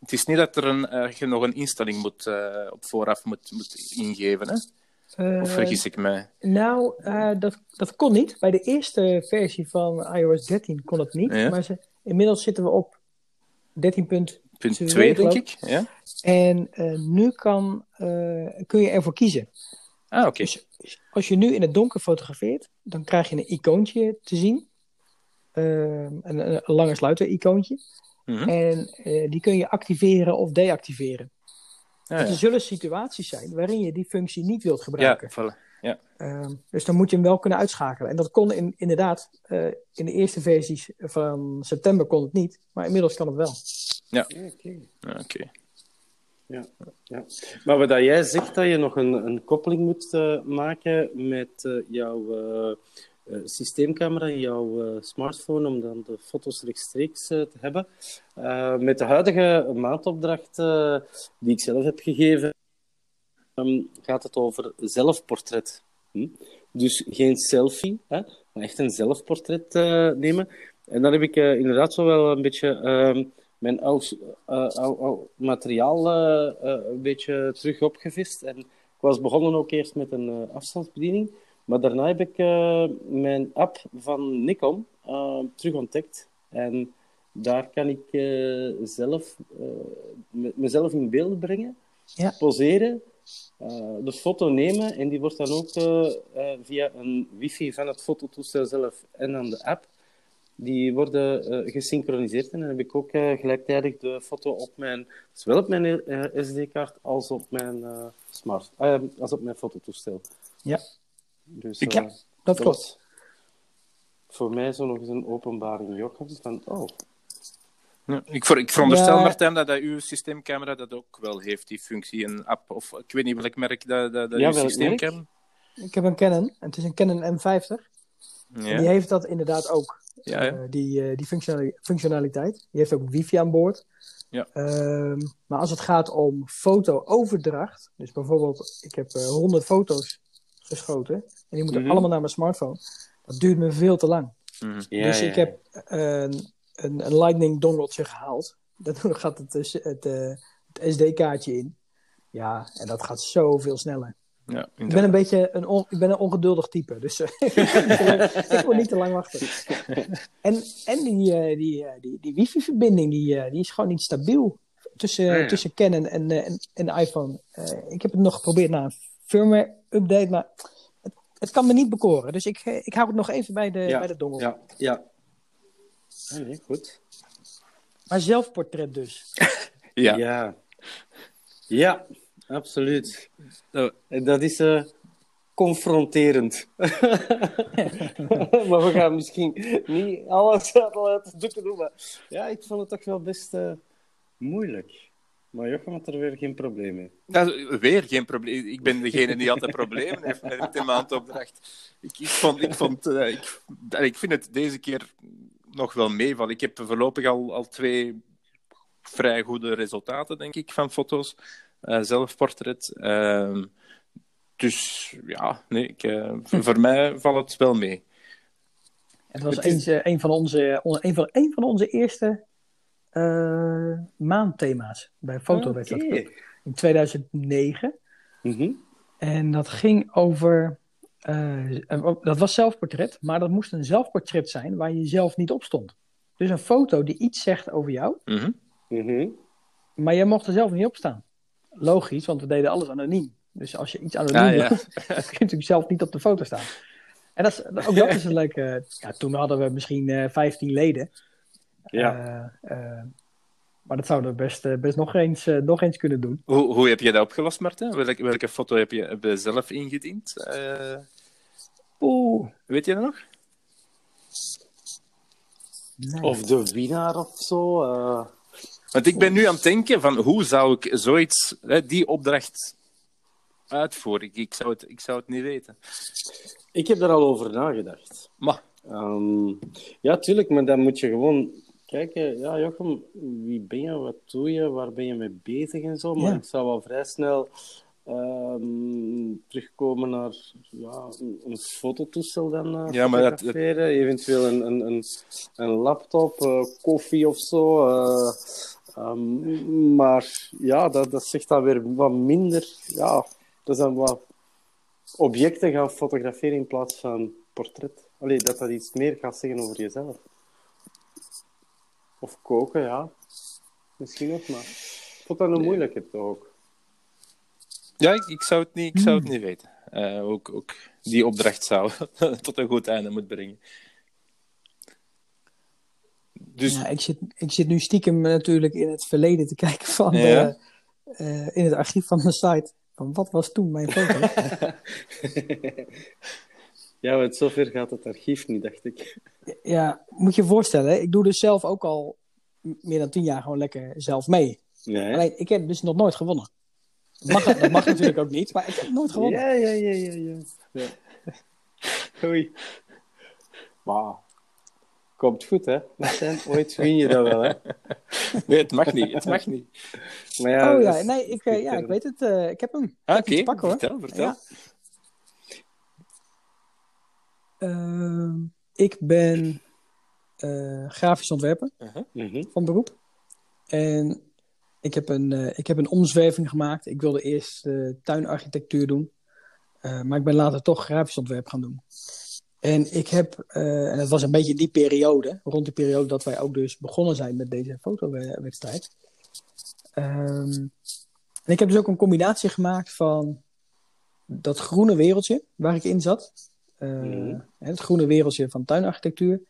het is niet dat er een, eh, je nog een instelling moet, eh, op vooraf moet, moet ingeven. Hè. Of Eh, vergis ik mij? nou, eh, dat, dat kon niet. Bij de eerste versie van iOS 13 kon het niet. Ja. Maar ze, inmiddels zitten we op 13.2. Punt twee, 2, denk ik. Ja? En eh, nu kan, eh, kun je ervoor kiezen. Ah, oké. Dus als je nu in het donker fotografeert, dan krijg je een icoontje te zien. Ehm, een, een, lange sluiter-icoontje. Mhm. En eh, die kun je activeren of deactiveren. Ah, Er ja. zullen situaties zijn waarin je die functie niet wilt Ja, gebruiken. voilà. Ja. Ehm, dus dan moet je hem wel kunnen uitschakelen. En dat kon in, inderdaad, eh, in de eerste versies van september kon het niet. Maar inmiddels kan het wel. Ja, oké. Ja, ja. Maar wat jij zegt dat je nog een, een koppeling moet eh, maken met eh, jouw eh, systeemcamera en jouw smartphone om dan de foto's rechtstreeks te hebben. Met de huidige maandopdracht die ik zelf heb gegeven, ehm, gaat het over zelfportret. Hm? Dus geen selfie, hè, maar echt een zelfportret nemen. En dan heb ik inderdaad zo wel een beetje ehm, mijn oud, eh, oud- oud materiaal eh, eh, een beetje terug opgevist. En ik was begonnen ook eerst met een eh, afstandsbediening. Maar daarna heb ik eh, mijn app van Nikon uh, terug ontdekt. En daar kan ik uh, zelf, mezelf in beeld brengen, Ja. poseren, de foto nemen. En die wordt dan ook via een wifi van het fototoestel zelf en dan de app die worden uh, gesynchroniseerd. En dan heb ik ook uh, gelijktijdig de foto op mijn, zowel op mijn uh, SD-kaart als op mijn smart, als op mijn fototoestel. Ja. Dus, ja, dat, dat klopt. Voor mij zo nog eens een openbaring Jochem van, oh. Ja, ik, ver, ik veronderstel, Ja. Martijn, dat, dat uw systeemcamera dat ook wel heeft, die functie, een app, of ik weet niet welk merk dat, dat, dat Ja, uw systeemcamera... Ik heb een Canon, en het is een Canon M50. En die Ja, heeft dat inderdaad ook. ja, ja. Eh, die eh, die functionali- functionaliteit. Die heeft ook wifi aan boord. Ja. Ehm, maar als het gaat om foto-overdracht, dus bijvoorbeeld, ik heb eh, 100 foto's geschoten en die moeten Mhm. allemaal naar mijn smartphone. Dat duurt me veel te lang. Mhm. Ja, dus ja, ik ja. heb een, een, een Lightning dongeltje gehaald. Daardoor gaat het, het, eh, het SD-kaartje in. Ja, en dat gaat zoveel sneller. Ja, Ik ben een beetje een, on- ik ben een ongeduldig type, dus eh, ik wil niet te lang wachten. En, en die, eh, die, eh, die, die wifi-verbinding, die, eh, die is gewoon niet stabiel tussen, Ja, ja. tussen Canon en, eh, en, en de iPhone. Eh, ik heb het nog geprobeerd na een firmware-update, maar het, het kan me niet bekoren. Dus ik, ik hou het nog even bij de, Ja, bij de dongel. Ja, ja. Ah, nee, goed. Maar zelfportret dus. Ja. Ja, ja absoluut. En dat is eh, confronterend. maar we gaan misschien niet alles uit het doeken doen. Maar ja, ik vond het toch wel best eh, moeilijk. Maar Jochem had er weer geen probleem mee. Weer geen probleem. Ik ben degene die altijd problemen heeft met de maandopdracht. Ik, ik, vond, ik, vond, eh, ik, ik vind het deze keer nog wel meevallen. Ik heb voorlopig al, al twee vrij goede resultaten, denk ik, van foto's. Eh, zelfportret. Ehm, dus ja, nee, ik, eh, voor- mij valt het wel mee. Het was Het is- eens, een, van onze, on- een, van, een van onze eerste eh, maandthema's bij Fotowedstrijd Oké. in 2009. Mhm. En dat ging over. dat was zelfportret, maar dat moest een zelfportret zijn waar je zelf niet op stond. Dus een foto die iets zegt over jou, Mhm. Mhm. maar jij mocht er zelf niet op staan. Logisch, want we deden alles anoniem. Dus als je iets anoniem Ah, ja. doet, dan kun je natuurlijk zelf niet op de foto staan. En dat is, ook dat is een leuke. Ja, toen hadden we misschien eh 15 leden. Ja. Eh, eh, maar dat zouden we best, best nog, eens, nog eens kunnen doen. Hoe, hoe heb je dat opgelost, Martin? Welke, welke foto heb je, heb je zelf ingediend? Eh, Oeh. weet je dat nog? Nee. Of de winnaar of zo. eh. Want ik ben nu aan het denken van hoe zou ik zoiets, hè, die opdracht uitvoeren? Ik, ik, zou het, ik zou het niet weten. Ik heb daar al over nagedacht. Maar, Ehm, ja, tuurlijk, maar dan moet je gewoon kijken. Ja, Jochem, wie ben je? Wat doe je? Waar ben je mee bezig en zo? Maar Ja. ik zou wel vrij snel ehm, terugkomen naar ja, een, een fototoestel dan eh Ja, maar dat-. Eventueel een, een, een, een laptop, eh, koffie of zo. eh, ehm, maar ja, dat, dat zegt dan weer wat minder. Ja, dat is dan wat objecten gaan fotograferen in plaats van portret. Allee, dat dat iets meer gaat zeggen over jezelf. Of koken, ja. Misschien ook, maar... Ik vond dat een moeilijke toch ook. ja, ik, ik zou het niet, ik zou het niet weten. Eh, ook, ook die opdracht zou tot een goed einde moeten brengen. Dus Ja, ik, zit, ik zit nu stiekem natuurlijk in het verleden te kijken van Ja. eh, in het archief van de site. Van wat was toen mijn foto? Ja, want zover gaat het archief niet, dacht ik. ja, moet je je voorstellen, ik doe dus zelf ook al meer dan tien jaar gewoon lekker zelf mee. Nee. Alleen, ik heb dus nog nooit gewonnen. Dat mag, dat mag natuurlijk ook niet, maar ik heb nooit gewonnen. Ja, ja, ja, ja, ja. ja. Oei. Wauw. Komt goed, hè? Martijn, ooit win je dat wel, hè? nee, het mag niet. Het mag niet. Maar ja, oh ja, is- nee, ik, eh, ja, ik weet het. eh, ik heb hem. Ah, Oké, pakken, hoor. vertel, vertel. Ja. Ehm, ik ben eh, grafisch ontwerper Mhm. van beroep. En ik heb een, eh, ik heb een omzwerving gemaakt. Ik wilde eerst eh, tuinarchitectuur doen. Eh, maar ik ben later toch grafisch ontwerp gaan doen. En ik heb, eh, en het was een beetje die periode, rond die periode dat wij ook dus begonnen zijn met deze fotowedstrijd. Ehm, en ik heb dus ook een combinatie gemaakt van dat groene wereldje waar ik in zat. Eh, Mhm. Het groene wereldje van tuinarchitectuur.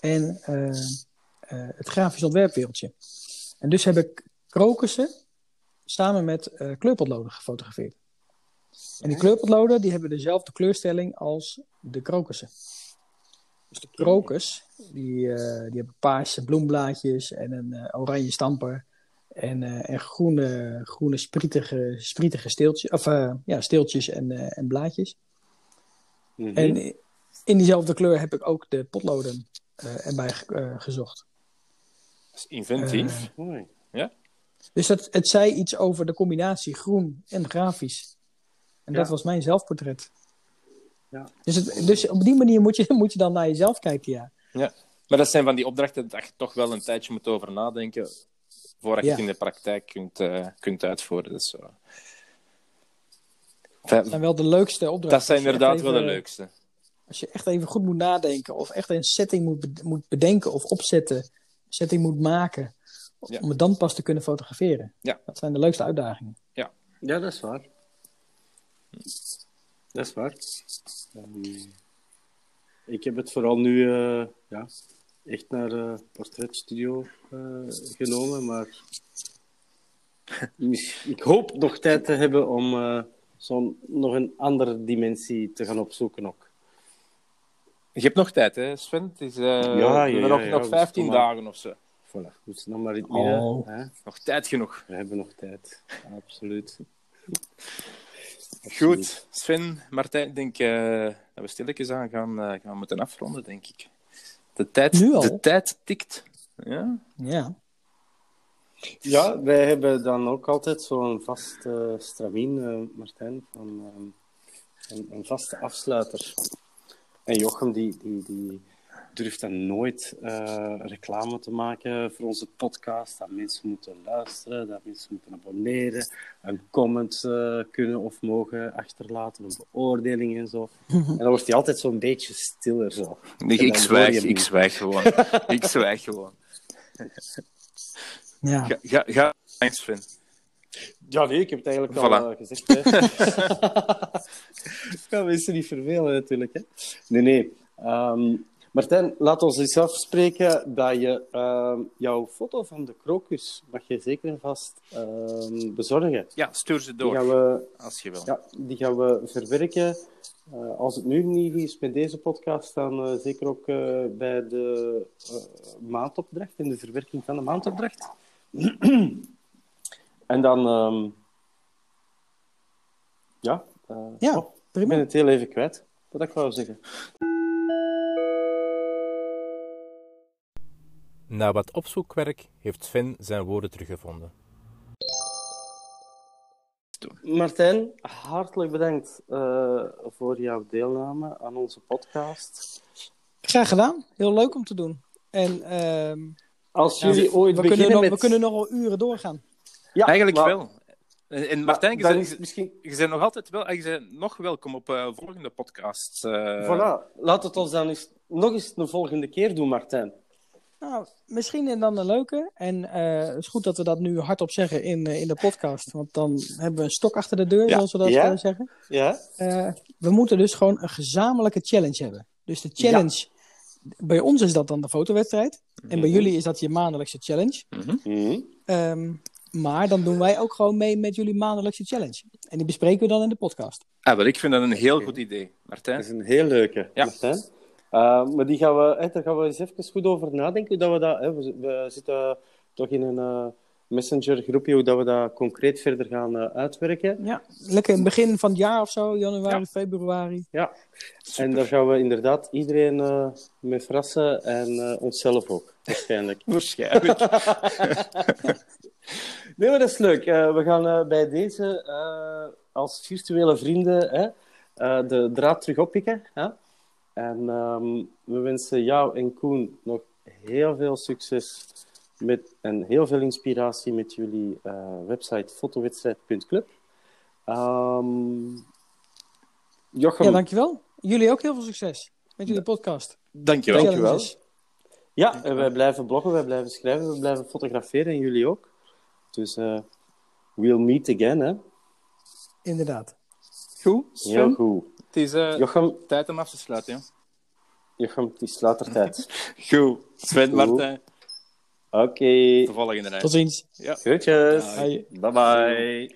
En eh, het grafisch ontwerpwereldje. En dus heb ik krokussen samen met kleurpotloden gefotografeerd. En die kleurpotloden die hebben dezelfde kleurstelling als de krokussen. Dus de krokus, die, eh, die hebben paarse bloemblaadjes en een eh, oranje stamper. En, eh, en groene, groene sprietige, sprietige steeltjes, of, ja, steeltjes en, en blaadjes. Mhm. En in diezelfde kleur heb ik ook de potloden erbij ge- gezocht. Dat is inventief. Mooi. Dus dat, het zei iets over de combinatie groen en grafisch. En dat Ja. was mijn zelfportret. Ja. Dus, het, dus op die manier moet je, moet je dan naar jezelf kijken, ja. Ja. Maar dat zijn van die opdrachten dat je toch wel een tijdje moet over nadenken voordat je Ja. het in de praktijk kunt, eh, kunt uitvoeren. Dus. Dat zijn wel de leukste opdrachten. Dat zijn inderdaad wel de leukste. Als je echt even goed moet nadenken, of echt een setting moet, moet bedenken of opzetten, setting moet maken, Ja. om het dan pas te kunnen fotograferen. Ja. Dat zijn de leukste uitdagingen. Ja, dat is waar. Dat is waar. Ik heb het vooral nu eh, ja, echt naar de portretstudio eh, genomen, maar ik hoop nog tijd te hebben om eh, zo'n nog een andere dimensie te gaan opzoeken ook. Je hebt nog tijd, hè, Sven? Het is, ja, we hebben ja, nog, ja, nog dus 15 kom maar. dagen of zo. Voilà, dus nog maar in het midden. Oh. Hè? Nog tijd genoeg. We hebben nog tijd, absoluut. Goed, Sven, Martijn, ik denk eh, dat we stilletjes aan gaan, eh, gaan moeten afronden, denk ik. De tijd, Nu al? De tijd tikt. Ja? Ja. Ja, wij hebben dan ook altijd zo'n vast stramien, eh, Martijn, van ehm, een, een vaste afsluiter. En Jochem, die, die, die durft dan nooit eh, reclame te maken voor onze podcast. Dat mensen moeten luisteren, dat mensen moeten abonneren, een comment eh, kunnen of mogen achterlaten, een beoordeling en zo. En dan wordt hij altijd zo'n beetje stiller. Zo. Ik, En ik zwijg, ik zwijg gewoon. ik zwijg gewoon. ja. Ga, ga, ga Sven. Ja, nee, ik heb het eigenlijk Voilà. al eh, gezegd. Ik ga mensen niet vervelen, natuurlijk. Hè. Nee, nee. Ehm, Martijn, laat ons eens afspreken dat je ehm, jouw foto van de krokus mag je zeker en vast ehm, bezorgen. Ja, stuur ze Die door, gaan we, als je wil. ja, die gaan we verwerken. Eh, als het nu niet is met deze podcast, dan eh, zeker ook eh, bij de maandopdracht, in de verwerking van de maandopdracht. en dan, ehm, ja, eh, Ja, oh, ik ben het heel even kwijt, wat ik wou zeggen. Na wat opzoekwerk heeft Sven zijn woorden teruggevonden. Martijn, hartelijk bedankt eh, voor jouw deelname aan onze podcast. Graag gedaan. Heel leuk om te doen. En ehm, Als ja, jullie ooit we, beginnen kunnen nog, we kunnen nog wel uren doorgaan. Ja, Eigenlijk maar- wel. En, Martijn, je bent, is misschien... je bent nog altijd wel, je bent nog welkom op eh, volgende podcasts. eh. Voilà, laat het ons dan eens, nog eens een volgende keer doen, Martijn. Nou, misschien dan een leuke. En eh, het is goed dat we dat nu hardop zeggen in, eh, in de podcast. Want dan hebben we een stok achter de deur, Ja. zoals we dat Ja. eh, zeggen. Ja? Eh, we moeten dus gewoon een gezamenlijke challenge hebben. Dus de challenge, bij ons is dat dan de fotowedstrijd. En bij jullie is dat je maandelijkse challenge. Mhm. Ehm, maar dan doen wij ook gewoon mee met jullie maandelijkse challenge. En die bespreken we dan in de podcast. Ah, wel, ik vind dat een heel goed idee, Martijn. Dat is een heel leuke, Ja. Martijn. Uh, maar die gaan we, hè, daar gaan we eens even goed over nadenken. Hoe dat we, dat, hè, we, we zitten toch in een uh, messenger-groepje, hoe dat we dat concreet verder gaan uh, uitwerken. Ja, lekker in het begin van het jaar of zo, januari, Ja. februari. Ja, en daar gaan we inderdaad iedereen uh, mee verrassen en uh, onszelf ook, waarschijnlijk. Waarschijnlijk. nee, maar dat is leuk. Uh, we gaan uh, bij deze uh, als virtuele vrienden hè, uh, de draad terug oppikken. Hè? En um, we wensen jou en Koen nog heel veel succes met, en heel veel inspiratie met jullie uh, website fotowedstrijd.club. Um, Jochem, Ja, dankjewel. Jullie ook heel veel succes met jullie podcast. Dankjewel. Dankjewel. Ja, en wij blijven bloggen, wij blijven schrijven, we blijven fotograferen en jullie ook. Dus eh, we'll meet again, hè. Inderdaad. Goed, Heel Sven. goed. Het is eh, Jochem, tijd om af te sluiten. Ja. Jochem, het is later tijd. Goed. Sven, Goed. Martijn, Oké. de volgende reis. Tot ziens. Ja. Groetjes. Hoi. Bye bye.